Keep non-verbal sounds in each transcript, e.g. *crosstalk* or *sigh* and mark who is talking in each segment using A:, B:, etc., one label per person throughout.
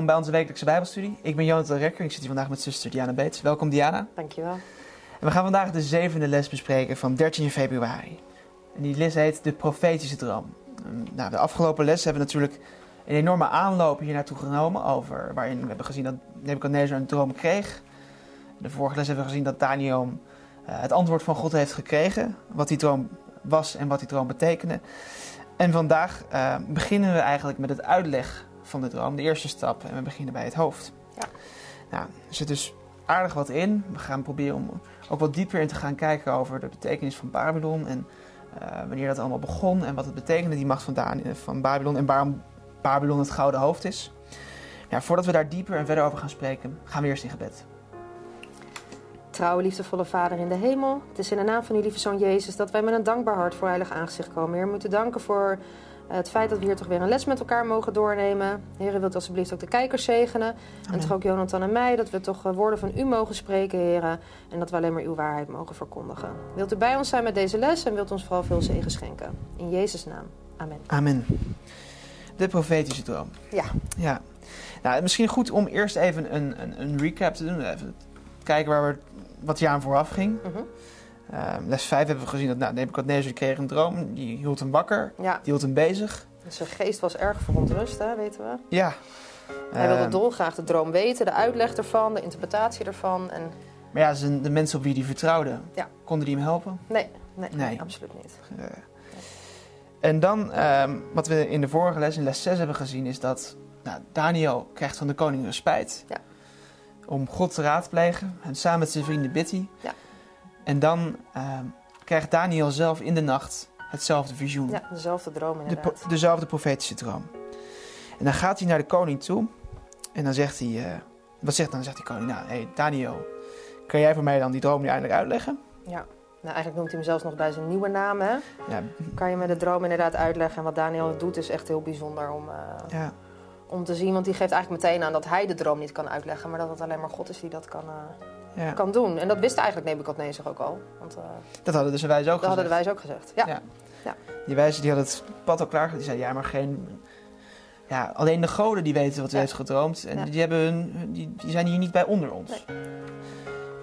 A: Welkom bij onze wekelijkse Bijbelstudie. Ik ben Jonathan Rekker en ik zit hier vandaag met zuster Diana Beets. Welkom Diana.
B: Dankjewel.
A: En we gaan vandaag de zevende les bespreken van 13 februari. En die les heet De Profetische Droom. Nou, de afgelopen les hebben we natuurlijk een enorme aanloop hier naartoe genomen over waarin we hebben gezien dat Nebuchadnezzar een droom kreeg. De vorige les hebben we gezien dat Daniel uh, het antwoord van God heeft gekregen, wat die droom was en wat die droom betekende. En vandaag uh, beginnen we eigenlijk met het uitleg van de droom, de eerste stap. En we beginnen bij het hoofd.
B: Ja.
A: Nou, er zit dus aardig wat in. We gaan proberen om ook wat dieper in te gaan kijken over de betekenis van Babylon. En uh, wanneer dat allemaal begon en wat het betekende, die macht van, Daniel, van Babylon. En waarom Babylon het gouden hoofd is. Ja, voordat we daar dieper en verder over gaan spreken, gaan we eerst in gebed.
B: Trouwe, liefdevolle Vader in de hemel. Het is in de naam van uw lieve Zoon Jezus dat wij met een dankbaar hart voor heilig aangezicht komen. Heer, we moeten danken voor het feit dat we hier toch weer een les met elkaar mogen doornemen. Heer, wilt alsjeblieft ook de kijkers zegenen. En toch ook Jonathan en mij, dat we toch woorden van u mogen spreken, heren. En dat we alleen maar uw waarheid mogen verkondigen. Wilt u bij ons zijn met deze les en wilt ons vooral veel zegen schenken. In Jezus' naam. Amen.
A: Amen. De profetische droom.
B: Ja.
A: Ja. Nou, misschien goed om eerst even een, een, een recap te doen. Even kijken waar we, wat aan vooraf ging.
B: Mhm.
A: Uh, les 5 hebben we gezien dat nou, Nebuchadnezzar kreeg een droom. Die hield hem wakker.
B: Ja.
A: Die hield hem bezig.
B: Zijn geest was erg verontrust, hè, weten we.
A: Ja.
B: Hij wilde
A: Ehm,
B: dolgraag de droom weten, de uitleg ervan, de interpretatie ervan. En
A: Maar ja, zijn de mensen op wie hij vertrouwde,
B: Ja.
A: konden die hem helpen?
B: nee, nee, nee,
A: Nee.
B: absoluut niet.
A: Eh, en dan, ehm, wat we in de vorige les, in les 6 hebben gezien, is dat nou, Daniel krijgt van de koning een spijt.
B: Ja.
A: Om God te raadplegen. En samen met zijn vrienden bidt hij.
B: Ja.
A: En dan ehm, krijgt Daniel zelf in de nacht hetzelfde visioen.
B: Ja, dezelfde droom
A: de,
B: inderdaad.
A: pro- dezelfde profetische droom. En dan gaat hij naar de koning toe. En dan zegt hij, eh, wat zegt dan? Zegt die koning, nou, hey, Daniel, kan jij voor mij dan die droom nu eindelijk uitleggen?
B: Ja. Nou, eigenlijk noemt hij hem zelfs nog bij zijn nieuwe naam. Hè?
A: Ja,
B: Kan je me de droom inderdaad uitleggen? En wat Daniel doet is echt heel bijzonder om, eh,
A: ja,
B: om te zien. Want die geeft eigenlijk meteen aan dat hij de droom niet kan uitleggen. Maar dat het alleen maar God is die dat kan, eh,
A: ja.
B: kan doen. En dat wist eigenlijk Nebuchadnezzar ook al. Want eh,
A: Dat hadden dus de wijzen ook
B: dat hadden de
A: gezegd.
B: wijzen ook gezegd. Ja.
A: Ja. Die wijzen die hadden het pad al klaar. Die zeiden, ja, maar geen... Ja, alleen de goden die weten wat u heeft gedroomd. En die, hebben hun, die, die zijn hier niet bij onder ons.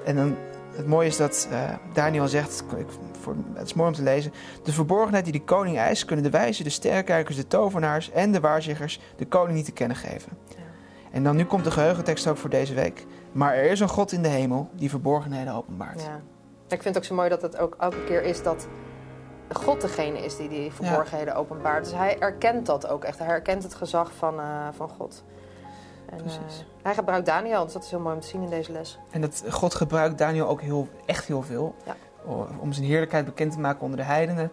A: En dan, het mooie is dat eh, Daniel zegt, ik, voor, het is mooi om te lezen. De verborgenheid die de koning eist, kunnen de wijzen, de sterrenkijkers, de tovenaars en de waarzeggers de koning niet te kennen geven.
B: Ja.
A: En dan nu komt de geheugentekst ook voor deze week. Maar er is een God in de hemel die verborgenheden openbaart.
B: Ja. Ik vind het ook zo mooi dat het ook elke keer is dat God degene is die die verborgenheden openbaart. Dus hij erkent dat ook echt. Hij herkent het gezag van, eh, van God. En,
A: Precies.
B: eh, hij gebruikt Daniel, dus dat is heel mooi om te zien in deze les.
A: En dat God gebruikt Daniel ook heel, echt heel veel.
B: Ja.
A: Om zijn heerlijkheid bekend te maken onder de heidenen.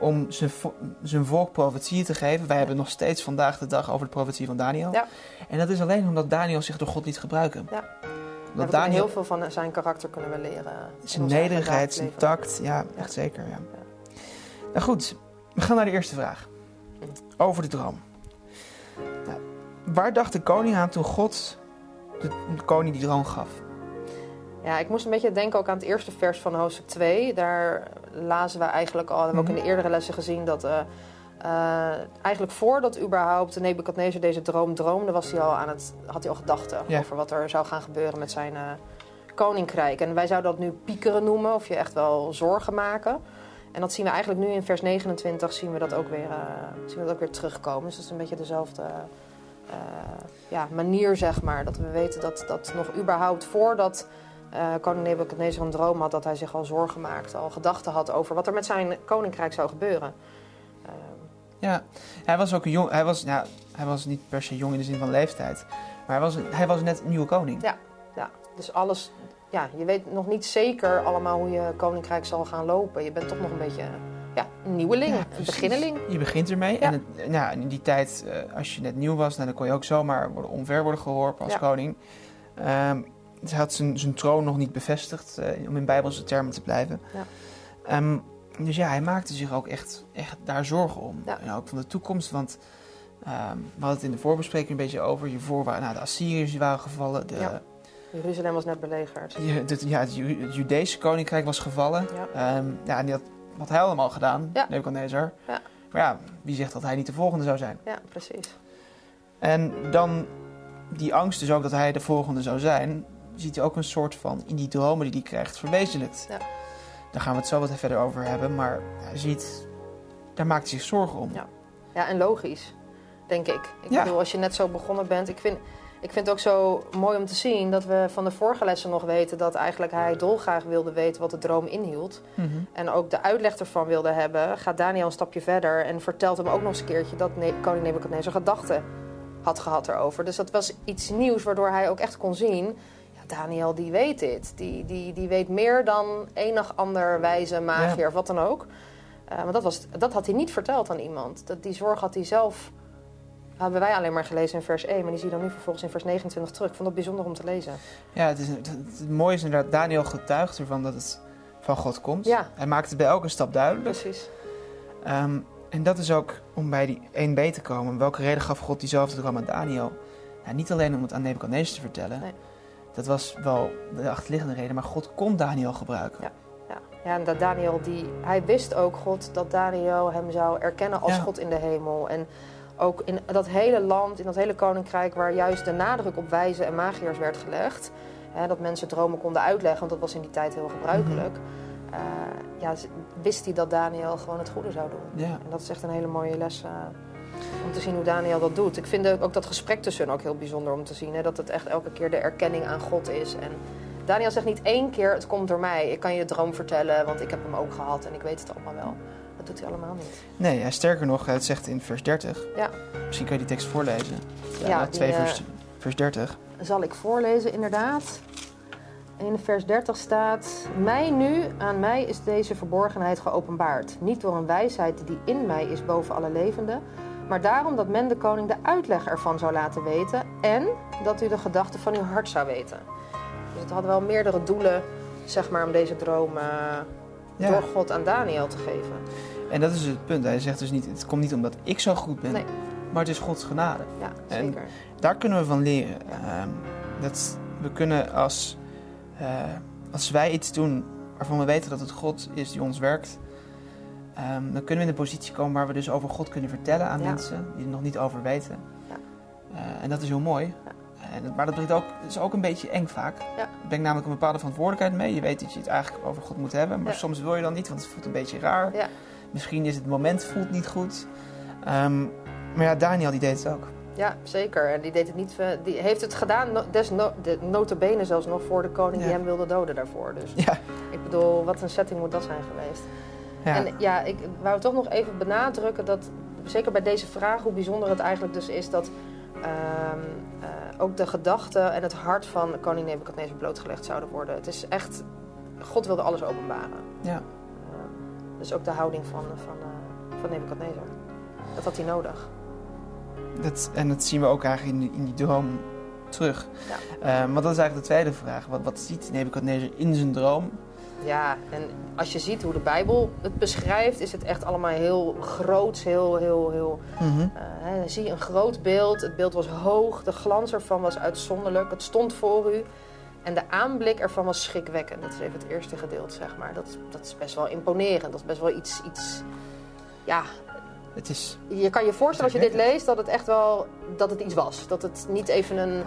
A: Om zijn, vo- zijn volk profetieën te geven. Wij hebben nog steeds vandaag de dag over de profetie van Daniel.
B: Ja.
A: En dat is alleen omdat Daniel zich door God liet gebruiken.
B: Ja. Dat
A: Daniel
B: heel veel van zijn karakter kunnen we leren.
A: zijn nederigheid, zijn tact. Ja, echt zeker. Ja. Nou goed, we gaan naar de eerste vraag. Over de droom. Nou, waar dacht de koning aan toen God de, de koning die droom gaf?
B: Ja, ik moest een beetje denken ook aan het eerste vers van hoofdstuk 2. Daar lazen we eigenlijk al, hebben we ook in
A: Mhm.
B: de eerdere lessen gezien, dat eh, eh, eigenlijk voordat überhaupt Nebuchadnezzar deze droom droomde, was hij al aan het, had hij al gedachten
A: Ja.
B: over wat er zou gaan gebeuren met zijn eh, koninkrijk. En wij zouden dat nu piekeren noemen, of je echt wel zorgen maken. En dat zien we eigenlijk nu in vers 29, zien we dat ook weer, eh, zien we dat ook weer terugkomen. Dus dat is een beetje dezelfde ja, manier, zeg maar. Dat we weten dat, dat nog überhaupt voordat koning Nebuchadnezzar een droom had, dat hij zich al zorgen maakte, al gedachten had over wat er met zijn koninkrijk zou gebeuren. Ehm,
A: Ja, hij was ook een jong. Hij was, ja, hij was niet per se jong in de zin van leeftijd. Maar hij was, hij was net een nieuwe koning.
B: Ja. dus alles, ja, je weet nog niet zeker allemaal hoe je koninkrijk zal gaan lopen. Je bent toch nog een beetje ja, een nieuweling,
A: Ja,
B: een beginneling.
A: Je begint ermee.
B: Ja.
A: En het, ja, in die tijd, eh, als je net nieuw was, nou, dan kon je ook zomaar worden, omver worden geworpen als
B: Ja.
A: koning. Ehm dus hij had zijn, zijn troon nog niet bevestigd, eh, om in bijbelse termen te blijven.
B: Ja.
A: Ehm, dus ja, hij maakte zich ook echt, echt daar zorgen om.
B: Ja.
A: En ook van de toekomst, want ehm, we hadden het in de voorbespreking een beetje over. Hiervoor waren nou, de Assyriërs die waren gevallen, de,
B: Ja. Jeruzalem was net belegerd.
A: je- ja, het Judese koninkrijk was gevallen.
B: Ja.
A: Ehm, ja, en die had, wat hij allemaal gedaan,
B: Ja.
A: Nebuchadnezzar.
B: Ja.
A: Maar ja, wie zegt dat hij niet de volgende zou zijn?
B: Ja, precies.
A: En dan die angst dus ook dat hij de volgende zou zijn, ziet hij ook een soort van in die dromen die hij krijgt verwezenlijkt.
B: Ja.
A: Daar gaan we het zo wat verder over hebben, maar hij ziet, daar maakt hij zich zorgen om.
B: Ja. Ja, en logisch, denk ik. Ik
A: Ja.
B: bedoel, als je net zo begonnen bent... Ik vind, ik vind het ook zo mooi om te zien dat we van de vorige lessen nog weten... dat eigenlijk hij dolgraag wilde weten wat de droom inhield.
A: Mhm.
B: En ook de uitleg ervan wilde hebben. Gaat Daniel een stapje verder en vertelt hem ook nog eens een keertje... dat ne koning Nebukadnezar gedachten had gehad erover. Dus dat was iets nieuws waardoor hij ook echt kon zien... Daniel die weet dit. Die, die, die weet meer dan enig ander wijze magier
A: Ja.
B: of wat dan ook. Eh, maar dat, was, dat had hij niet verteld aan iemand. Dat, die zorg had hij zelf... Hebben wij alleen maar gelezen in vers 1, maar die zie je dan nu vervolgens in vers 29 terug. Ik vond dat bijzonder om te lezen.
A: Ja, het, is, het, het mooie is inderdaad, Daniel getuigt ervan dat het van God komt.
B: Ja.
A: Hij maakt het bij elke stap duidelijk.
B: Precies.
A: Ehm, en dat is ook om bij die 1b te komen. Welke reden gaf God diezelfde droom aan Daniel? Ja, niet alleen om het aan Nebuchadnezzar te vertellen.
B: Nee.
A: Dat was wel de achterliggende reden, maar God kon Daniel gebruiken.
B: Ja. Ja, ja en dat Daniel, die, hij wist ook God dat Daniel hem zou erkennen als
A: Ja.
B: God in de hemel. En ook in dat hele land, in dat hele koninkrijk, waar juist de nadruk op wijzen en magiërs werd gelegd. Hè, dat mensen dromen konden uitleggen, want dat was in die tijd heel gebruikelijk. eh, ja, wist hij dat Daniel gewoon het goede zou doen.
A: Ja.
B: En dat is echt een hele mooie les eh, om te zien hoe Daniel dat doet. Ik vind ook dat gesprek tussen hen ook heel bijzonder om te zien. Hè? Dat het echt elke keer de erkenning aan God is. En Daniel zegt niet één keer, het komt door mij. Ik kan je de droom vertellen, want ik heb hem ook gehad en ik weet het allemaal wel. Dat doet hij allemaal niet.
A: Nee, ja, sterker nog, het zegt in vers 30.
B: Ja.
A: Misschien kan je die tekst voorlezen. Ja,
B: Ja,
A: 2
B: eh,
A: vers, vers 30.
B: Zal ik voorlezen, inderdaad. In vers 30 staat: Mij nu, aan mij is deze verborgenheid geopenbaard. Niet door een wijsheid die in mij is boven alle levenden, maar daarom dat men de koning de uitleg ervan zou laten weten en dat u de gedachten van uw hart zou weten. Dus het had wel meerdere doelen, zeg maar, om deze droom
A: Ja.
B: door God aan Daniel te geven.
A: En dat is het punt. Hij zegt dus niet, het komt niet omdat ik zo goed ben,
B: Nee.
A: maar het is Gods genade.
B: Ja,
A: En-
B: zeker.
A: Daar kunnen we van leren. Ehm, dat we kunnen als, eh, als wij iets doen waarvan we weten dat het God is die ons werkt, ehm, dan kunnen we in de positie komen waar we dus over God kunnen vertellen aan
B: Ja.
A: mensen die er nog niet over weten.
B: Ja.
A: Eh, en dat is heel mooi. En, maar dat brengt ook, is ook een beetje eng vaak.
B: Ja.
A: Brengt namelijk een bepaalde verantwoordelijkheid mee. Je weet dat je het eigenlijk over God moet hebben, maar soms wil je dan niet, want het voelt een beetje raar.
B: Ja.
A: Misschien is het moment voelt niet goed. Ehm, maar ja, Daniel die deed het ook.
B: Ja, zeker. En die deed het niet. eh, Die heeft het gedaan, des no, de, notabene zelfs nog voor de koning die hem wilde doden daarvoor. Dus ik bedoel, wat een setting moet dat zijn geweest.
A: Ja.
B: En ja, ik wou toch nog even benadrukken dat, zeker bij deze vraag, hoe bijzonder het eigenlijk dus is dat ehm, eh, ook de gedachten en het hart van koning Nebukadnezar blootgelegd zouden worden. Het is echt, God wilde alles openbaren.
A: ja.
B: Eh, dus ook de houding van, van, eh, van Nebukadnezar. Dat had hij nodig.
A: Dat, en dat zien we ook eigenlijk in die, in die droom terug.
B: Ja.
A: Eh, maar dat is eigenlijk de tweede vraag. Wat, wat ziet Nebuchadnezzar in zijn droom?
B: Ja, en als je ziet hoe de Bijbel het beschrijft, is het echt allemaal heel groots, heel, heel, heel...
A: Mhm.
B: eh, hè, zie je een groot beeld, het beeld was hoog, de glans ervan was uitzonderlijk, het stond voor u. En de aanblik ervan was schrikwekkend. Dat is even het eerste gedeelte, zeg maar. Dat is, dat is best wel imponerend. Dat is best wel iets, iets... Ja,
A: Het is,
B: je kan je voorstellen als je dit leest dat het echt wel... Dat het iets was. Dat het niet even een...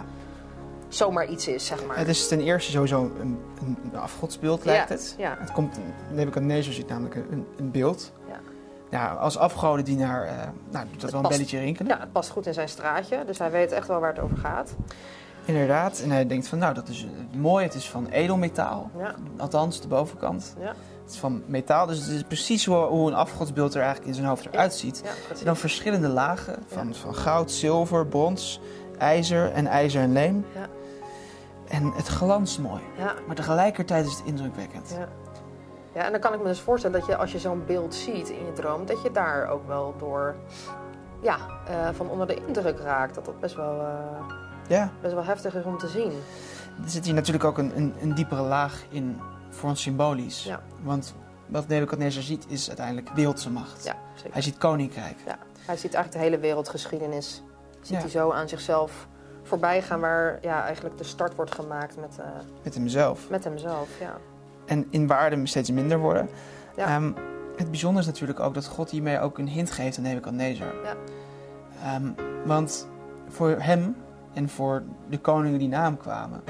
B: Zomaar iets is, zeg maar.
A: het is ten eerste sowieso een, een, een afgodsbeeld, lijkt
B: ja,
A: het.
B: Ja,
A: Het komt, Nebuchadnezzar ziet namelijk een, een beeld.
B: Ja.
A: Ja, als afgodendienaar uh, nou, doet dat
B: Het
A: wel een belletje rinkelen.
B: ja, het past goed in zijn straatje. Dus hij weet echt wel waar het over gaat.
A: Inderdaad. En hij denkt van, nou, dat is eh, mooi. Het is van edelmetaal.
B: Ja,
A: Althans, de bovenkant.
B: ja,
A: Het is van metaal. Dus het is precies hoe, hoe een afgodsbeeld er eigenlijk in zijn hoofd eruit ziet. En dan verschillende lagen van, van goud, zilver, brons, ijzer en ijzer en leem.
B: Ja.
A: En het glanst mooi.
B: Ja,
A: Maar tegelijkertijd is het indrukwekkend.
B: ja. ja, en dan kan ik me dus voorstellen dat je als je zo'n beeld ziet in je droom, dat je daar ook wel door ja, eh, van onder de indruk raakt. Dat dat best wel, eh,
A: Ja,
B: best wel heftig is om te zien.
A: er zit hier natuurlijk ook een, een, een diepere laag in voor ons symbolisch.
B: Ja.
A: Want wat Nebuchadnezzar ziet is uiteindelijk wereldse macht.
B: Ja.
A: Hij ziet koninkrijk.
B: Hij ziet eigenlijk de hele wereldgeschiedenis ziet
A: Ja.
B: hij zo aan zichzelf voorbij gaan, waar ja, eigenlijk de start wordt gemaakt met, eh,
A: Met hemzelf.
B: met hemzelf. Ja.
A: En in waarde steeds minder worden.
B: Ja.
A: Ehm, het bijzondere is natuurlijk ook dat God hiermee ook een hint geeft aan Nebuchadnezzar.
B: Ja.
A: Ehm, want voor hem en voor de koningen die na hem kwamen,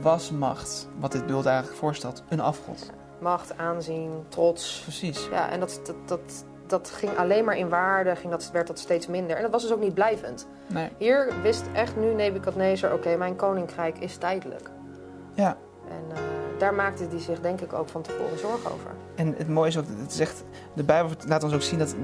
A: was macht, wat dit beeld eigenlijk voorstelt, een afgod.
B: Macht, aanzien, trots.
A: Precies.
B: Ja, en dat, dat, dat, dat ging alleen maar in waarde, ging dat, werd dat steeds minder. En dat was dus ook niet blijvend.
A: Nee.
B: Hier wist echt nu Nebukadnezar, oké, mijn koninkrijk is tijdelijk.
A: Ja.
B: En eh, daar maakte hij zich denk ik ook van tevoren zorgen over.
A: En het mooie is ook, het zegt, de Bijbel laat ons ook zien dat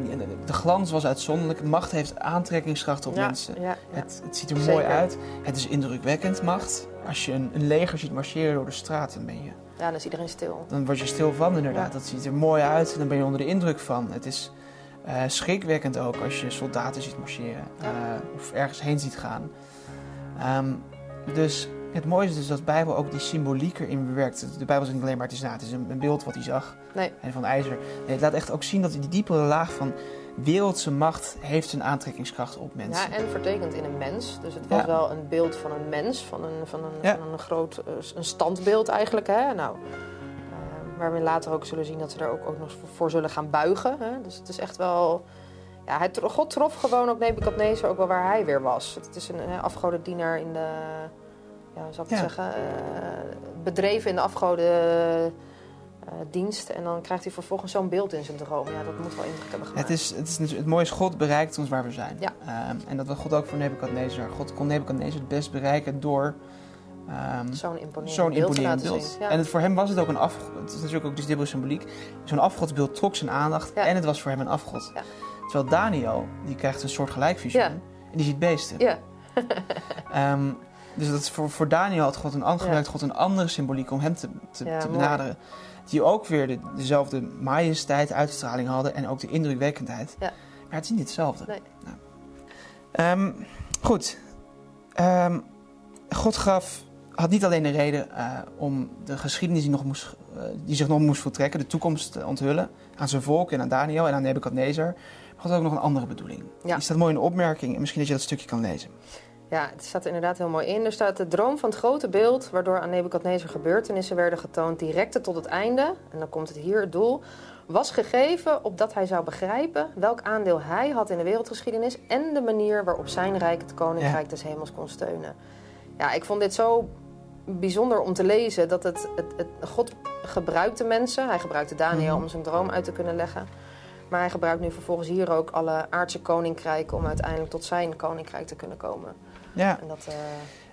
A: de glans was uitzonderlijk. Macht heeft aantrekkingskracht op
B: ja,
A: mensen.
B: Ja, ja.
A: Het, het ziet er
B: Zeker.
A: mooi uit. Het is indrukwekkend, macht. Als je een, een leger ziet marcheren door de straat, dan, ben je,
B: ja, dan is iedereen stil.
A: dan word je stil van inderdaad. Dat ziet er mooi uit en dan ben je onder de indruk van. Het is eh, schrikwekkend ook als je soldaten ziet marcheren eh, of ergens heen ziet gaan. Ehm, dus het mooie is dus dat de Bijbel ook die symboliek erin bewerkt. De Bijbel is niet alleen maar het is, nou, het is een, een beeld wat hij zag
B: Nee.
A: en van ijzer. Nee, het laat echt ook zien dat die diepere laag van wereldse macht heeft een aantrekkingskracht op mensen.
B: Ja, en vertekend in een mens. Dus het was
A: Ja.
B: wel een beeld van een mens, van een, van een,
A: Ja.
B: van een groot eh, een standbeeld eigenlijk. Hè? Nou, waar we later ook zullen zien dat ze daar ook, ook nog voor zullen gaan buigen. Hè? Dus het is echt wel... Ja, hij, God trof gewoon ook Nebukadnezar ook wel waar hij weer was. Het is een afgodendienaar in de... Ja, zou ik
A: Ja.
B: zeggen? eh, bedreven in de afgodendienst. dienst en dan krijgt hij vervolgens zo'n beeld in zijn droom. Ja, dat moet wel indruk hebben gemaakt.
A: Het, is, het, is, natuurlijk- het mooie is, God bereikt ons waar we zijn.
B: Ja.
A: Ehm, en dat wil God ook voor Nebukadnezar. God kon Nebukadnezar het best bereiken door ehm,
B: Zo'n imponerend
A: zo'n
B: beeld
A: imponerend beeld.
B: Ja.
A: En het, voor hem was het ook een afgod. Het is natuurlijk ook dus dubbele symboliek. Zo'n afgodsbeeld trok zijn aandacht
B: Ja.
A: en het was voor hem een afgod.
B: Ja.
A: Terwijl Daniel, die krijgt een soort gelijk visioen.
B: Ja.
A: En die ziet beesten.
B: ja. *laughs*
A: Ehm, dus dat is voor, voor Daniel had God een, an- gebruikt God een andere symboliek om hem te, te, benaderen. Die ook weer de, dezelfde majesteit, uitstraling hadden en ook de indrukwekkendheid.
B: Ja.
A: Maar het is niet hetzelfde.
B: Nee.
A: Nou. Ehm, goed. God gaf, had niet alleen de reden eh, om de geschiedenis die, nog moest, eh, die zich nog moest voltrekken, de toekomst te onthullen aan zijn volk en aan Daniel en aan Nebukadnezar. Maar had ook nog een andere bedoeling.
B: Ja.
A: Die staat mooi in de opmerking en misschien dat je dat stukje kan lezen.
B: Ja, het staat er inderdaad heel mooi in. Er staat de droom van het grote beeld, waardoor aan Nebukadnezar gebeurtenissen werden getoond, directe tot het einde. En dan komt het hier, het doel. Was gegeven opdat hij zou begrijpen welk aandeel hij had in de wereldgeschiedenis en de manier waarop zijn rijk het koninkrijk des hemels kon steunen. Ja, ik vond dit zo bijzonder om te lezen dat het, het, het God gebruikte mensen. Hij gebruikte Daniel
A: Mhm.
B: om zijn droom uit te kunnen leggen. Maar hij gebruikt nu vervolgens hier ook alle aardse koninkrijken om uiteindelijk tot zijn koninkrijk te kunnen komen.
A: Ja,
B: En dat, eh,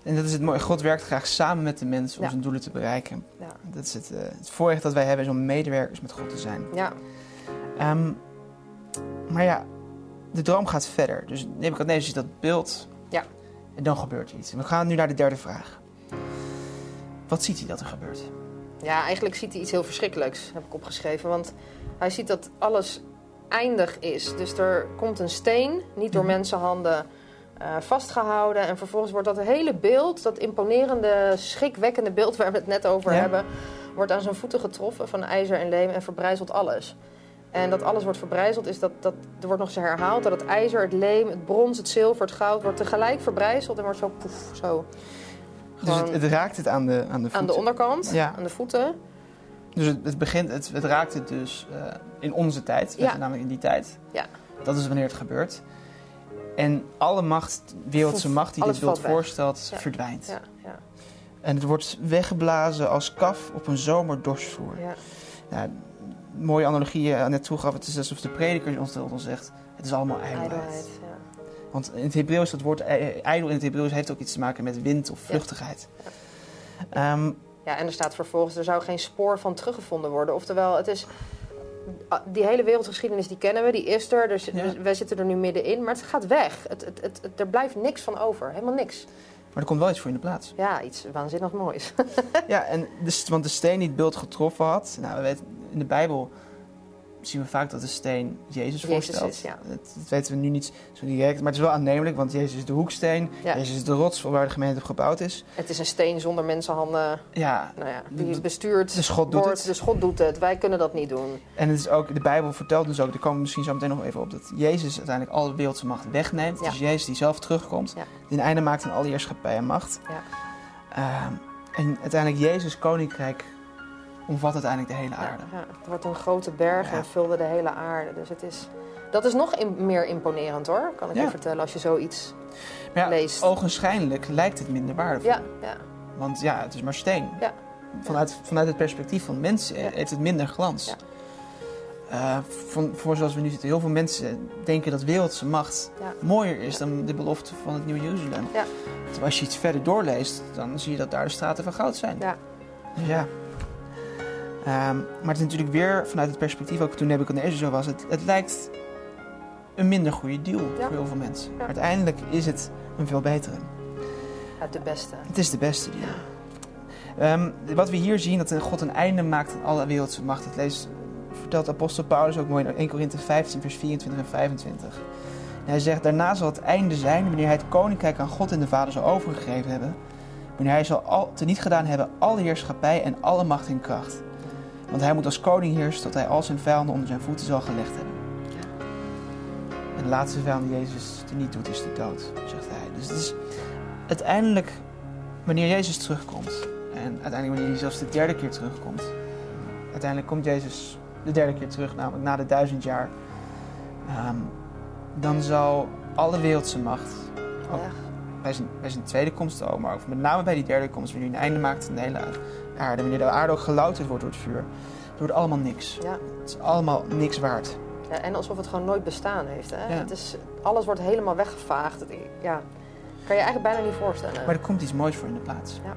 A: en dat is het mooie. God werkt graag samen met de mens om
B: Ja.
A: zijn doelen te bereiken.
B: ja.
A: Dat is het, eh, het voorrecht dat wij hebben is om medewerkers met God te zijn.
B: ja,
A: Ehm, maar ja, de droom gaat verder. Dus Nebuchadnezzar ziet dat beeld.
B: Ja.
A: En dan gebeurt er iets. En we gaan nu naar de derde vraag. Wat ziet hij dat er gebeurt?
B: ja, eigenlijk ziet hij iets heel verschrikkelijks, heb ik opgeschreven. Want hij ziet dat alles eindig is. Dus er komt een steen, niet door
A: Mhm.
B: mensenhanden eh, vastgehouden. En vervolgens wordt dat hele beeld, dat imponerende, schrikwekkende beeld waar we het net over
A: Ja.
B: hebben, wordt aan zijn voeten getroffen van ijzer en leem en verbrijzelt alles. En dat alles wordt verbrijzeld, is dat, dat er wordt nog eens herhaald dat het ijzer, het leem, het brons, het zilver, het goud wordt tegelijk verbrijzeld en wordt zo poef, zo
A: Dus het, raakt het aan de, aan de
B: aan de
A: voeten.
B: onderkant,
A: Ja.
B: aan de voeten.
A: Dus het, het begint, het, het raakt het dus eh, in onze tijd.
B: Ja.
A: namelijk in die tijd.
B: Ja.
A: Dat is wanneer het gebeurt. En alle macht, wereldse macht die
B: alles
A: dit beeld voorstelt,
B: Ja.
A: verdwijnt.
B: Ja, ja,
A: En het wordt weggeblazen als kaf op een zomerdorsvloer.
B: ja.
A: Ja, mooie analogie je net toegaf. Het is alsof de prediker ons, ons zegt, het is allemaal ijdelheid.
B: Ja.
A: Want in het Hebreeuws, dat woord ij- ijdel in het Hebreeuws heeft ook iets te maken met wind of vluchtigheid. Ehm,
B: Ja, en er staat vervolgens, er zou geen spoor van teruggevonden worden. Oftewel, het is, die hele wereldgeschiedenis die kennen we, die is er. Dus
A: Ja.
B: wij zitten er nu middenin, maar het gaat weg. Het, het, het, er blijft niks van over, helemaal niks.
A: maar er komt wel iets voor in de plaats.
B: Ja, iets waanzinnig moois.
A: ja, en de, want de steen die het beeld getroffen had, nou, we weten, in de Bijbel zien we vaak dat de steen Jezus
B: Jezus
A: voorstelt.
B: is, ja.
A: dat, dat weten we nu niet zo direct, maar het is wel aannemelijk, want Jezus is de hoeksteen.
B: Ja.
A: Jezus is de rots waar de gemeente op gebouwd is.
B: Het is een steen zonder mensenhanden,
A: Ja,
B: nou ja, die
A: De-
B: bestuurt
A: dus God doet
B: wordt.
A: het.
B: Dus God doet het, wij kunnen dat niet doen.
A: En het is ook, de Bijbel vertelt dus ook, daar komen we misschien zo meteen nog even op, dat Jezus uiteindelijk alle wereldse macht wegneemt. Dus Jezus die zelf terugkomt, die een einde maakt aan alle heerschappij en macht.
B: Ja.
A: Ehm, en uiteindelijk Jezus koninkrijk omvat uiteindelijk de hele aarde.
B: ja, het wordt een grote berg en vulde de hele aarde. Dus het is, Dat is nog meer imponerend hoor, kan ik je vertellen, als je zoiets
A: Maar ja,
B: leest.
A: ogenschijnlijk lijkt het minder waardevol.
B: Ja, ja,
A: Want ja, het is maar steen.
B: Ja.
A: Vanuit, vanuit het perspectief van mensen heeft het minder glans.
B: Ja.
A: Eh, van, voor zoals we nu zitten, heel veel mensen denken dat wereldse macht
B: Ja.
A: mooier is dan de belofte van het Nieuwe Jeruzalem.
B: Ja.
A: Terwijl als je iets verder doorleest, dan zie je dat daar de straten van goud zijn.
B: Ja.
A: Dus ja. Ehm, maar het is natuurlijk weer vanuit het perspectief, ook toen Nebuchadnezzar zo was, het, het lijkt een minder goede deal
B: Ja.
A: voor heel veel mensen.
B: Ja.
A: Maar uiteindelijk is het een veel betere.
B: ja, de beste.
A: Het is de beste deal. Ehm, wat we hier zien, dat God een einde maakt aan alle wereldse macht. Het leest, vertelt apostel Paulus ook mooi in 1 Korinthe 15, vers 24 en 25. En hij zegt, daarna zal het einde zijn wanneer hij het koninkrijk aan God en de Vader zal overgegeven hebben. Wanneer hij zal al, teniet gedaan hebben alle heerschappij en alle macht en kracht. Want hij moet als koning heersen tot hij al zijn vijanden onder zijn voeten zal gelegd hebben. En de laatste vijand die Jezus teniet doet is de dood, zegt hij. Dus het is uiteindelijk wanneer Jezus terugkomt, en uiteindelijk wanneer hij zelfs de derde keer terugkomt, uiteindelijk komt Jezus de derde keer terug, namelijk na de duizend jaar, ehm, dan zal alle wereldse macht, ook. Bij zijn, bij zijn tweede komst al, maar ook met name bij die derde komst, wanneer hij een einde maakt aan de hele aarde, wanneer de aarde ook gelouterd wordt door het vuur, het wordt allemaal niks.
B: Ja.
A: Het is allemaal niks waard.
B: Ja, en alsof het gewoon nooit bestaan heeft. Hè?
A: Ja.
B: Het is, alles wordt helemaal weggevaagd. Het- Ja, kan je eigenlijk bijna niet voorstellen.
A: Maar er komt iets moois voor in de plaats.
B: Ja.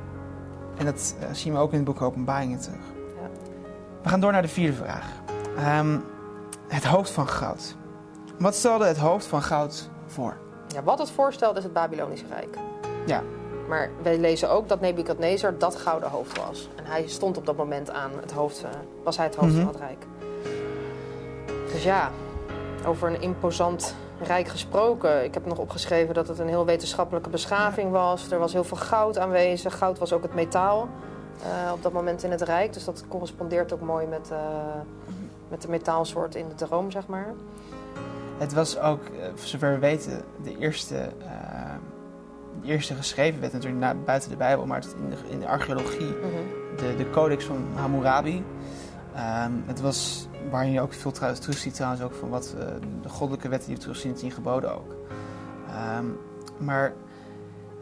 A: En dat eh, zien we ook in het boek Openbaringen terug.
B: Ja.
A: We gaan door naar de vierde vraag. Ehm, het hoofd van goud. Wat stelde het hoofd van goud voor?
B: Ja, wat het voorstelt is het Babylonische Rijk.
A: Ja.
B: Maar wij lezen ook dat Nebukadnezar dat gouden hoofd was. En hij stond op dat moment aan het hoofd, eh, was hij het hoofd
A: Mhm.
B: van het Rijk. Dus ja, over een imposant Rijk gesproken. Ik heb nog opgeschreven dat het een heel wetenschappelijke beschaving was. Er was heel veel goud aanwezig. Goud was ook het metaal eh, op dat moment in het Rijk. Dus dat correspondeert ook mooi met, eh, met de metaalsoort in de droom, zeg maar.
A: Het was ook, eh, voor zover we weten, de eerste, eh, de eerste geschreven wet natuurlijk na, buiten de Bijbel, maar in de, in de archeologie,
B: Mhm.
A: de, de codex van Hammurabi. Ehm, het was waarin je ook veel trouwens terug ziet trouwens ook van wat eh, de goddelijke wetten die we terugzien in tien geboden ook. Ehm, maar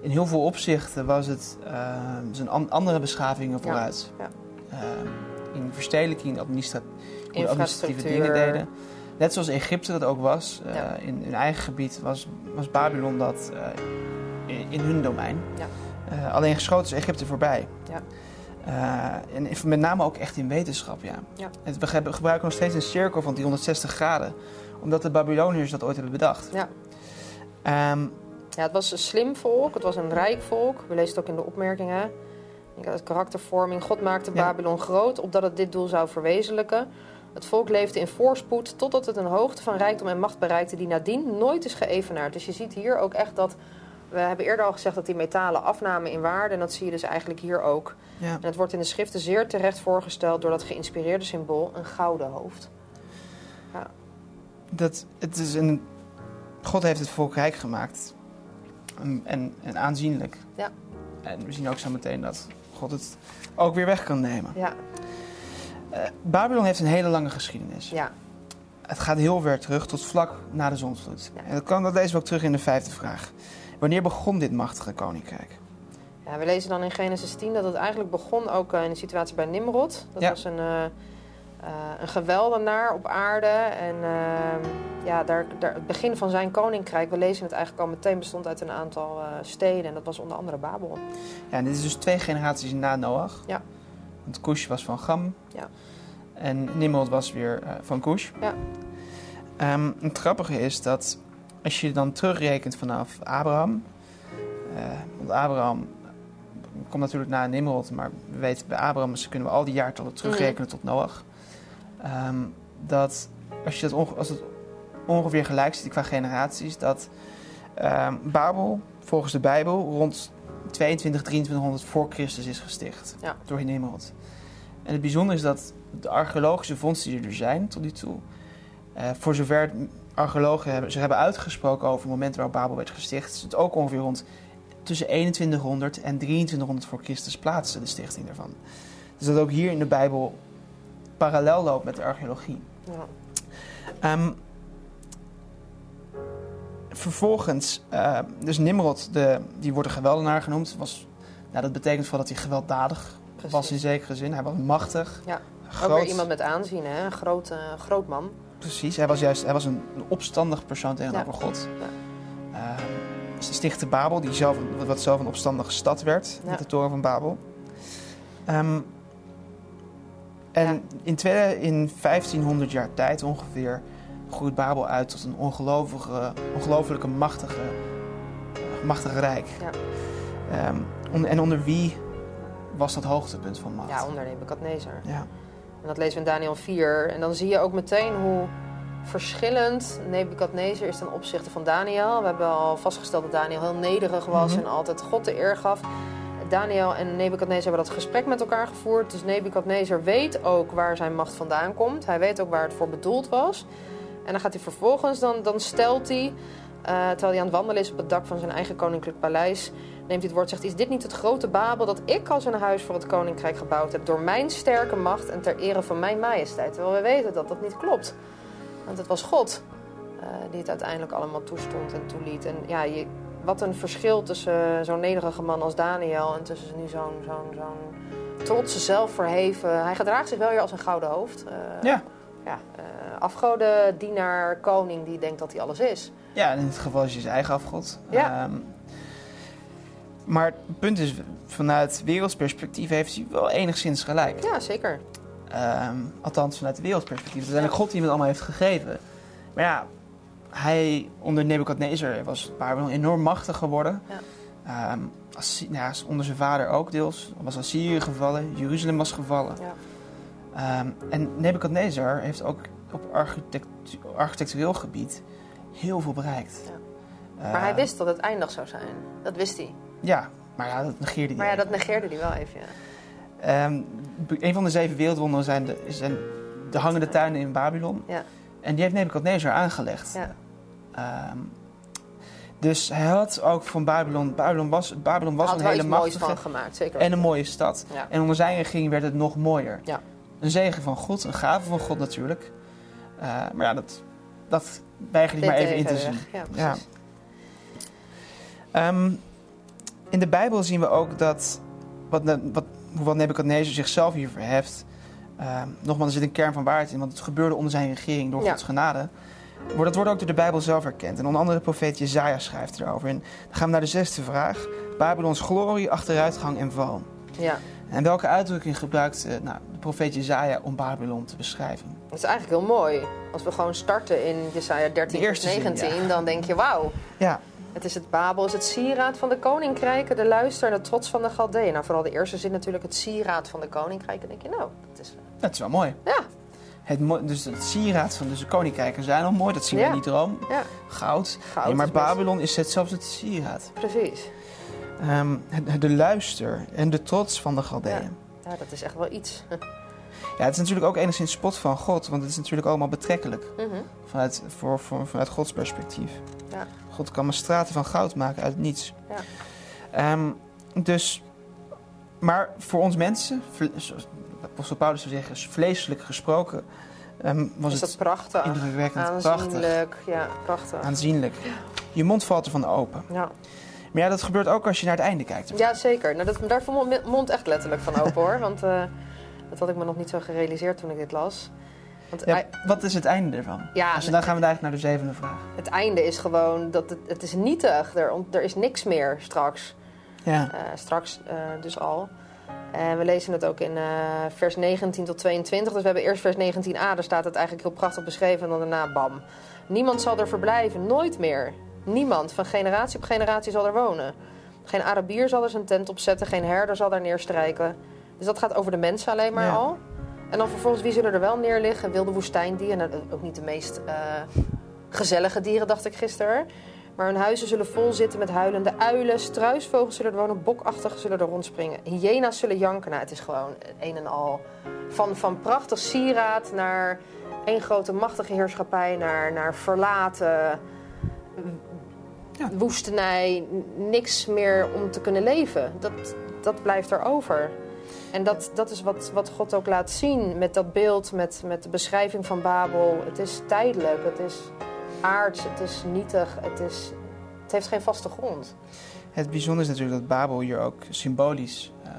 A: in heel veel opzichten was het ehm, an- andere beschavingen vooruit.
B: ja.
A: Ehm, in verstedelijking, hoe administratieve dingen deden. Net zoals Egypte dat ook was, eh,
B: Ja.
A: in hun eigen gebied, was, was Babylon dat eh, in, in hun domein.
B: Ja.
A: Eh, alleen geschoten is Egypte voorbij.
B: Ja.
A: En met name ook echt in wetenschap, ja.
B: Ja.
A: Het, we gebruiken nog steeds een cirkel van 360 graden, omdat de Babyloniërs dat ooit hebben bedacht.
B: Ja.
A: Ehm,
B: Ja, het was een slim volk, het was een rijk volk. We lezen het ook in de opmerkingen. Ik karaktervorming. God maakte. Babylon groot, opdat het dit doel zou verwezenlijken. Het volk leefde in voorspoed, totdat het een hoogte van rijkdom en macht bereikte die nadien nooit is geëvenaard. Dus je ziet hier ook echt dat... We hebben eerder al gezegd dat die metalen afnamen in waarde. En dat zie je dus eigenlijk hier ook.
A: ja.
B: En het wordt in de schriften zeer terecht voorgesteld door dat geïnspireerde symbool, een gouden hoofd.
A: Dat, het is een, God heeft het volk rijk gemaakt. En, en, en aanzienlijk.
B: Ja.
A: En we zien ook zo meteen dat God het ook weer weg kan nemen.
B: Ja,
A: Babylon heeft een hele lange geschiedenis.
B: ja.
A: Het gaat heel ver terug tot vlak na de zonsvloed.
B: Ja.
A: En dat, kan, dat lezen we ook terug in de vijfde vraag. Wanneer begon dit machtige koninkrijk?
B: Ja, we lezen dan in Genesis 10 dat het eigenlijk begon ook eh, in de situatie bij Nimrod. Dat
A: Ja.
B: was een, eh, eh, een geweldenaar op aarde. En ehm, ja, daar, daar, het begin van zijn koninkrijk, we lezen het eigenlijk al meteen, bestond uit een aantal eh, steden. En dat was onder andere Babel.
A: Ja, en dit is dus twee generaties na Noach.
B: Ja.
A: Want Cush was van Gam.
B: Ja.
A: En Nimrod was weer eh, van Cush.
B: Ja.
A: Ehm, het grappige is dat als je dan terugrekent vanaf Abraham. eh, want Abraham komt natuurlijk na Nimrod, maar we weten bij Abraham dus kunnen we al die jaartallen terugrekenen tot Noach. Ehm, dat als, je dat onge- als het ongeveer gelijk zit qua generaties, dat ehm, Babel volgens de Bijbel rond 22, 2300 voor Christus is gesticht
B: Ja.
A: door Nimrod. En het bijzondere is dat de archeologische vondsten die er zijn tot nu toe, eh, voor zover archeologen hebben, zich hebben uitgesproken over het moment waarop Babel werd gesticht, is het ook ongeveer rond tussen 2100 en 2300 voor Christus plaatsen, de stichting daarvan. Dus dat ook hier in de Bijbel parallel loopt met de archeologie.
B: Ja.
A: Ehm, vervolgens, uh, dus Nimrod, de, die wordt een geweldenaar genoemd. Was, nou, dat betekent wel dat hij gewelddadig Precies. was in zekere zin. Hij was machtig.
B: Ja. Groot. Ook weer iemand met aanzien, hè? een groot, uh, groot man.
A: Precies, hij was juist hij was een, een opstandig persoon tegenover ja. God. Ja. Uh, ze stichtte Babel, die zelf, wat zelf een opstandige stad werd, met de toren van Babel. Um, en in, tweede, in 1500 jaar tijd ongeveer groeit Babel uit tot een ongelooflijke, ongelooflijke machtige, machtige rijk. Ja. Um, en onder wie was dat hoogtepunt van macht?
B: Ja, onder Nebuchadnezzar. Ja. En dat lezen we in Daniel 4. En dan zie je ook meteen hoe verschillend Nebuchadnezzar is ten opzichte van Daniel. We hebben al vastgesteld dat Daniel heel nederig was mhm. en altijd God de eer gaf. Daniel en Nebuchadnezzar hebben dat gesprek met elkaar gevoerd. Dus Nebuchadnezzar weet ook waar zijn macht vandaan komt. Hij weet ook waar het voor bedoeld was. En dan gaat hij vervolgens, dan, dan stelt hij, uh, terwijl hij aan het wandelen is op het dak van zijn eigen koninklijk paleis, neemt hij het woord zegt: Is dit niet het grote Babel dat ik als een huis voor het koninkrijk gebouwd heb, door mijn sterke macht en ter ere van mijn majesteit? Terwijl we weten dat dat niet klopt. Want het was God uh, die het uiteindelijk allemaal toestond en toeliet. En ja, je, wat een verschil tussen zo'n nederige man als Daniel en tussen nu zo'n zo'n zo'n trotse, zelfverheven. Hij gedraagt zich wel weer als een gouden hoofd. Uh, ja. Ja, uh, afgoden, dienaar, koning die denkt dat hij alles is.
A: Ja, in dit geval is hij zijn eigen afgod. Ja. Um, maar het punt is, vanuit wereldsperspectief heeft hij wel enigszins gelijk.
B: Ja, zeker.
A: Um, althans, vanuit wereldperspectief. Het is eigenlijk God die hem het allemaal heeft gegeven. Maar ja, hij onder Nebuchadnezzar was Babylon enorm machtig geworden. Ja. Um, ja, onder zijn vader ook deels. Was Assyrië gevallen, Jeruzalem was gevallen. Ja. Um, en Nebuchadnezzar heeft ook op architectureel gebied heel veel bereikt. Ja.
B: Maar hij ehm, wist dat het eindig zou zijn. Dat wist hij.
A: Ja, maar ja, dat negeerde hij.
B: Maar ja, dat negeerde hij wel even.
A: Ja. Um, een van de zeven wereldwonderen zijn de, zijn de hangende tuinen in Babylon. Ja. En die heeft Nebuchadnezzar aangelegd. Ja. Um, dus hij had ook van Babylon... Babylon was, Babylon was een hele machtige...
B: van gemaakt, zeker.
A: En een mooie stad. Ja. En onder zijn regering werd het nog mooier. Ja. Een zegen van God, een gave van God natuurlijk. Uh, maar ja, dat, dat weiger ik maar even in te zien. Ja, precies. Ja. Um, in de Bijbel zien we ook dat... Wat, wat, hoewel Nebuchadnezzar zichzelf hier verheft... Uh, nogmaals, er zit een kern van waarheid in, want het gebeurde onder zijn regering door Gods genade. Dat wordt ook door de Bijbel zelf erkend. En onder andere de profeet Jezaja schrijft erover. En dan gaan we naar de zesde vraag. Babylons glorie, achteruitgang en val. Ja. En welke uitdrukking gebruikt uh, nou, de profeet Jezaja om Babylon te beschrijven?
B: Dat is eigenlijk heel mooi. Als we gewoon starten in Jezaja 13, vers 19, dan denk je wauw. Ja. Het is het Babel, is het sieraad van de koninkrijken, de luister en de trots van de Galdeën. Nou, vooral de eerste zin natuurlijk het sieraad van de koninkrijken. Dan denk je, nou, dat is...
A: Dat is wel mooi.
B: Ja,
A: het, dus het sieraad van de koninkrijken zijn al mooi. Dat zien we in die droom. Ja. Goud. Goud maar Babylon is het zelfs het sieraad.
B: Precies.
A: Um, de luister en de trots van de Galdeën.
B: Ja. ja, dat is echt wel iets. *laughs*
A: ja, het is natuurlijk ook enigszins spot van God. Want het is natuurlijk allemaal betrekkelijk. Mm vanuit, voor, voor, vanuit Gods perspectief. Ja. God kan maar straten van goud maken uit niets. Ja. Um, dus, maar voor ons mensen, apostel Paulus zou zeggen, vleeselijk gesproken, um, was
B: is
A: het
B: prachtig.
A: indrukwekkend
B: Aanzienlijk, prachtig. ja, prachtig.
A: Aanzienlijk. Je mond valt ervan open. Ja. Maar ja, dat gebeurt ook als je naar het einde kijkt.
B: Ja, zeker. Nou, dat, daar mijn mond echt letterlijk van open hoor. *laughs* Want uh, dat had ik me nog niet zo gerealiseerd toen ik dit las.
A: Want ja, wat is het einde ervan? Ja, dus dan gaan we eigenlijk naar de zevende vraag.
B: Het einde is gewoon dat het, het is nietig. Er, er is niks meer straks. Ja. Uh, straks uh, dus al. En we lezen het ook in uh, vers 19 tot 22. Dus we hebben eerst vers 19a, daar staat het eigenlijk heel prachtig beschreven. En dan daarna bam. Niemand zal er verblijven, nooit meer. Niemand, van generatie op generatie zal er wonen. Geen Arabier zal er zijn tent opzetten, geen herder zal daar neerstrijken. Dus dat gaat over de mensen alleen maar al. En dan vervolgens, wie zullen er wel neerliggen? Wilde woestijndieren, nou, ook niet de meest uh, gezellige dieren, dacht ik gisteren. Maar hun huizen zullen vol zitten met huilende uilen. Struisvogels zullen er wonen, bokachtigen zullen er rondspringen. Hyena's zullen janken. Nou, het is gewoon een en al. Van, van prachtig sieraad naar één grote machtige heerschappij, naar, naar verlaten ja. woestenij. Niks meer om te kunnen leven. Dat, dat blijft er over. En dat, dat is wat, wat God ook laat zien met dat beeld, met, met de beschrijving van Babel. Het is tijdelijk, het is aards, het is nietig, het, is, het heeft geen vaste grond.
A: Het bijzondere is natuurlijk dat Babel hier ook symbolisch, uh,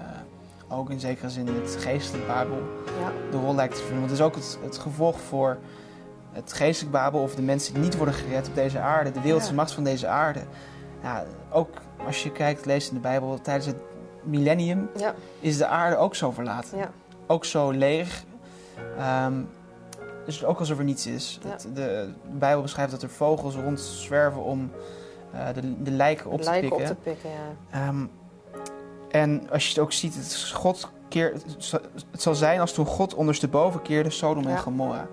A: ook in zekere zin het geestelijk Babel,
B: Ja.
A: de rol lijkt te vervullen. Want het is ook het, het gevolg voor het geestelijk Babel of de mensen die niet worden gered op deze aarde, de wereldse
B: Ja.
A: macht van deze aarde. Ja, ook als je kijkt, leest in de Bijbel, tijdens het millennium
B: Ja,
A: is de aarde ook zo verlaten.
B: ja,
A: Ook zo leeg. Ehm, dus ook alsof er niets is.
B: Ja.
A: De, de Bijbel beschrijft dat er vogels rondzwerven om eh, de, de lijken op te
B: lijken
A: pikken.
B: op te pikken, ja.
A: Ehm, en als je het ook ziet, het, God het zal- zijn als toen God ondersteboven keerde Sodom en
B: Ja.
A: Gomorra.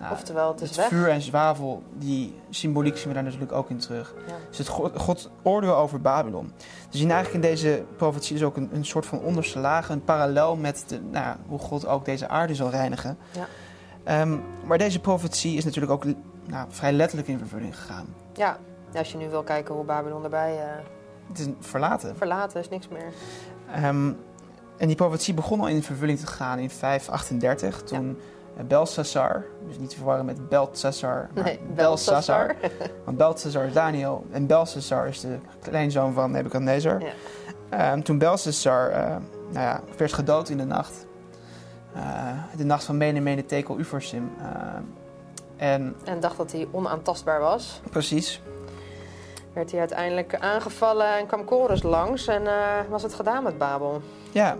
B: Ja.
A: Nou,
B: Oftewel, het is
A: het
B: weg.
A: vuur en zwavel, die symboliek zien we daar natuurlijk ook in terug.
B: Ja.
A: Dus het God, God oordeel over Babylon. We zien eigenlijk in deze profetie dus ook een, een soort van onderste laag, een parallel met de, nou, hoe God ook deze aarde zal reinigen.
B: Ja.
A: Ehm, maar deze profetie is natuurlijk ook nou, vrij letterlijk in vervulling gegaan.
B: Ja, als je nu wil kijken hoe Babylon erbij eh,
A: Het is verlaten.
B: verlaten is, niks meer.
A: Ehm, en die profetie begon al in vervulling te gaan in 538, toen Belshazzar, dus niet te verwarren met Beltsassar, maar
B: Nee,
A: Belshazzar.
B: Belshazzar. *laughs*
A: Want Belshazzar is Daniel en Belshazzar is de kleinzoon van Nebuchadnezzar.
B: Ja.
A: Ehm, toen Belshazzar eh, nou ja, werd gedood in de nacht, eh, de nacht van Mene Mene Tekel Uforsim. en
B: En dacht dat hij onaantastbaar was.
A: precies,
B: Werd hij uiteindelijk aangevallen en kwam Chorus langs. En eh, was het gedaan met Babel.
A: ja.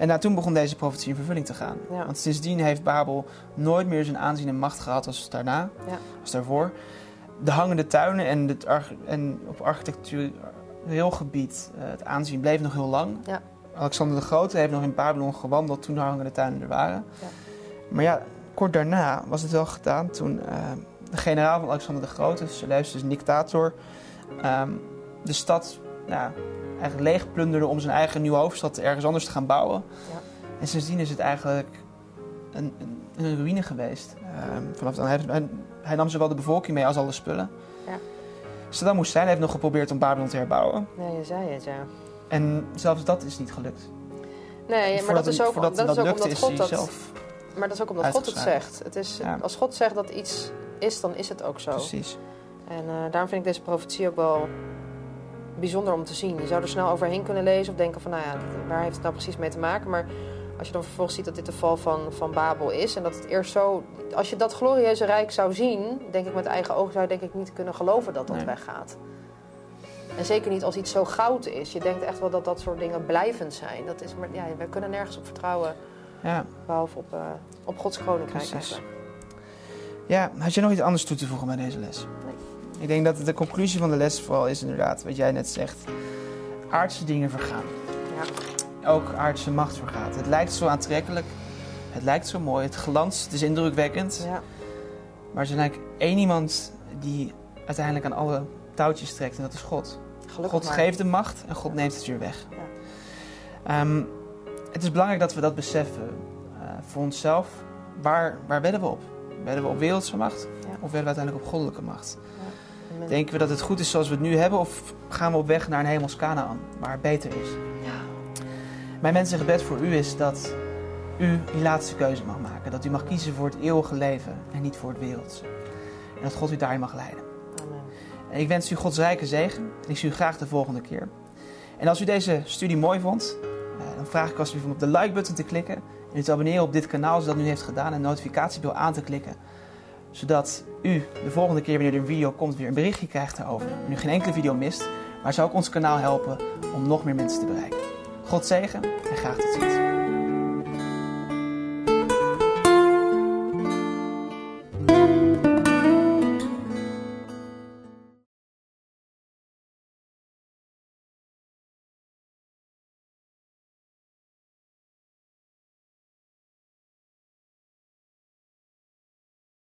A: En nou, toen begon deze profetie in vervulling te gaan.
B: Ja.
A: Want sindsdien heeft Babel nooit meer zijn aanzien en macht gehad als daarna,
B: Ja.
A: als daarvoor. De hangende tuinen en, het en op architectureel gebied, eh, het aanzien bleef nog heel lang.
B: Ja.
A: Alexander de Grote heeft nog in Babylon gewandeld toen de hangende tuinen er waren.
B: Ja.
A: Maar ja, kort daarna was het wel gedaan toen eh, de generaal van Alexander de Grote, Seleucus Dictator, ehm, de stad ja, eigenlijk leeg plunderde om zijn eigen nieuwe hoofdstad ergens anders te gaan bouwen.
B: Ja.
A: En sindsdien is het eigenlijk een, een, een ruïne geweest. Ehm, vanaf dan, hij, hij, hij nam zowel de bevolking mee als alle spullen.
B: Ja.
A: Saddam Hussein heeft nog geprobeerd om Babylon te herbouwen.
B: Nee, je zei het, ja.
A: En zelfs dat is niet gelukt.
B: Nee, maar
A: Voordat
B: dat is ook, dat is ook omdat
A: is
B: God dat...
A: zelf.
B: Maar dat is ook omdat God het zegt. Het is,
A: Ja.
B: Als God zegt dat iets is, dan is het ook zo.
A: Precies.
B: En eh, daarom vind ik deze profetie ook wel bijzonder om te zien. Je zou er snel overheen kunnen lezen of denken van, nou ja, waar heeft het nou precies mee te maken? Maar als je dan vervolgens ziet dat dit de val van, van Babel is en dat het eerst zo... Als je dat glorieuze rijk zou zien, denk ik met eigen ogen, zou je denk ik niet kunnen geloven dat dat
A: Nee.
B: weggaat. En zeker niet als iets zo goud is. Je denkt echt wel dat dat soort dingen blijvend zijn. Dat is, maar ja, we kunnen nergens op vertrouwen,
A: Ja.
B: behalve op, eh, op Gods koninkrijk
A: ja, had je nog iets anders toe te voegen bij deze les? Ik denk dat de conclusie van de les vooral is inderdaad, wat jij net zegt. Aardse dingen vergaan.
B: Ja.
A: Ook aardse macht vergaat. Het lijkt zo aantrekkelijk. Het lijkt zo mooi. Het glanst. Het is indrukwekkend.
B: Ja.
A: Maar er is eigenlijk één iemand die uiteindelijk aan alle touwtjes trekt. En dat is God.
B: Gelukkig
A: God
B: maar.
A: geeft de macht en God
B: Ja.
A: neemt het weer weg.
B: Ja.
A: Ehm, het is belangrijk dat we dat beseffen eh, voor onszelf. Waar, waar wedden we op? Wedden we op wereldse macht? Of wedden we uiteindelijk op goddelijke macht? Denken we dat het goed is zoals we het nu hebben? Of gaan we op weg naar een hemels Canaan, waar het beter is?
B: Ja.
A: Mijn mensen gebed voor u is dat u die laatste keuze mag maken. Dat u mag kiezen voor het eeuwige leven en niet voor het wereldse. En dat God u daarin mag leiden.
B: Amen.
A: En ik wens u Gods rijke zegen en ik zie u graag de volgende keer. En als u deze studie mooi vond, eh, dan vraag ik alsjeblieft om op de like-button te klikken en u te abonneren op dit kanaal zodat u nu heeft gedaan en de notificatiebel aan te klikken. Zodat u de volgende keer wanneer er een video komt weer een berichtje krijgt daarover. En u geen enkele video mist, maar zou ook ons kanaal helpen om nog meer mensen te bereiken. God zegen en graag tot ziens.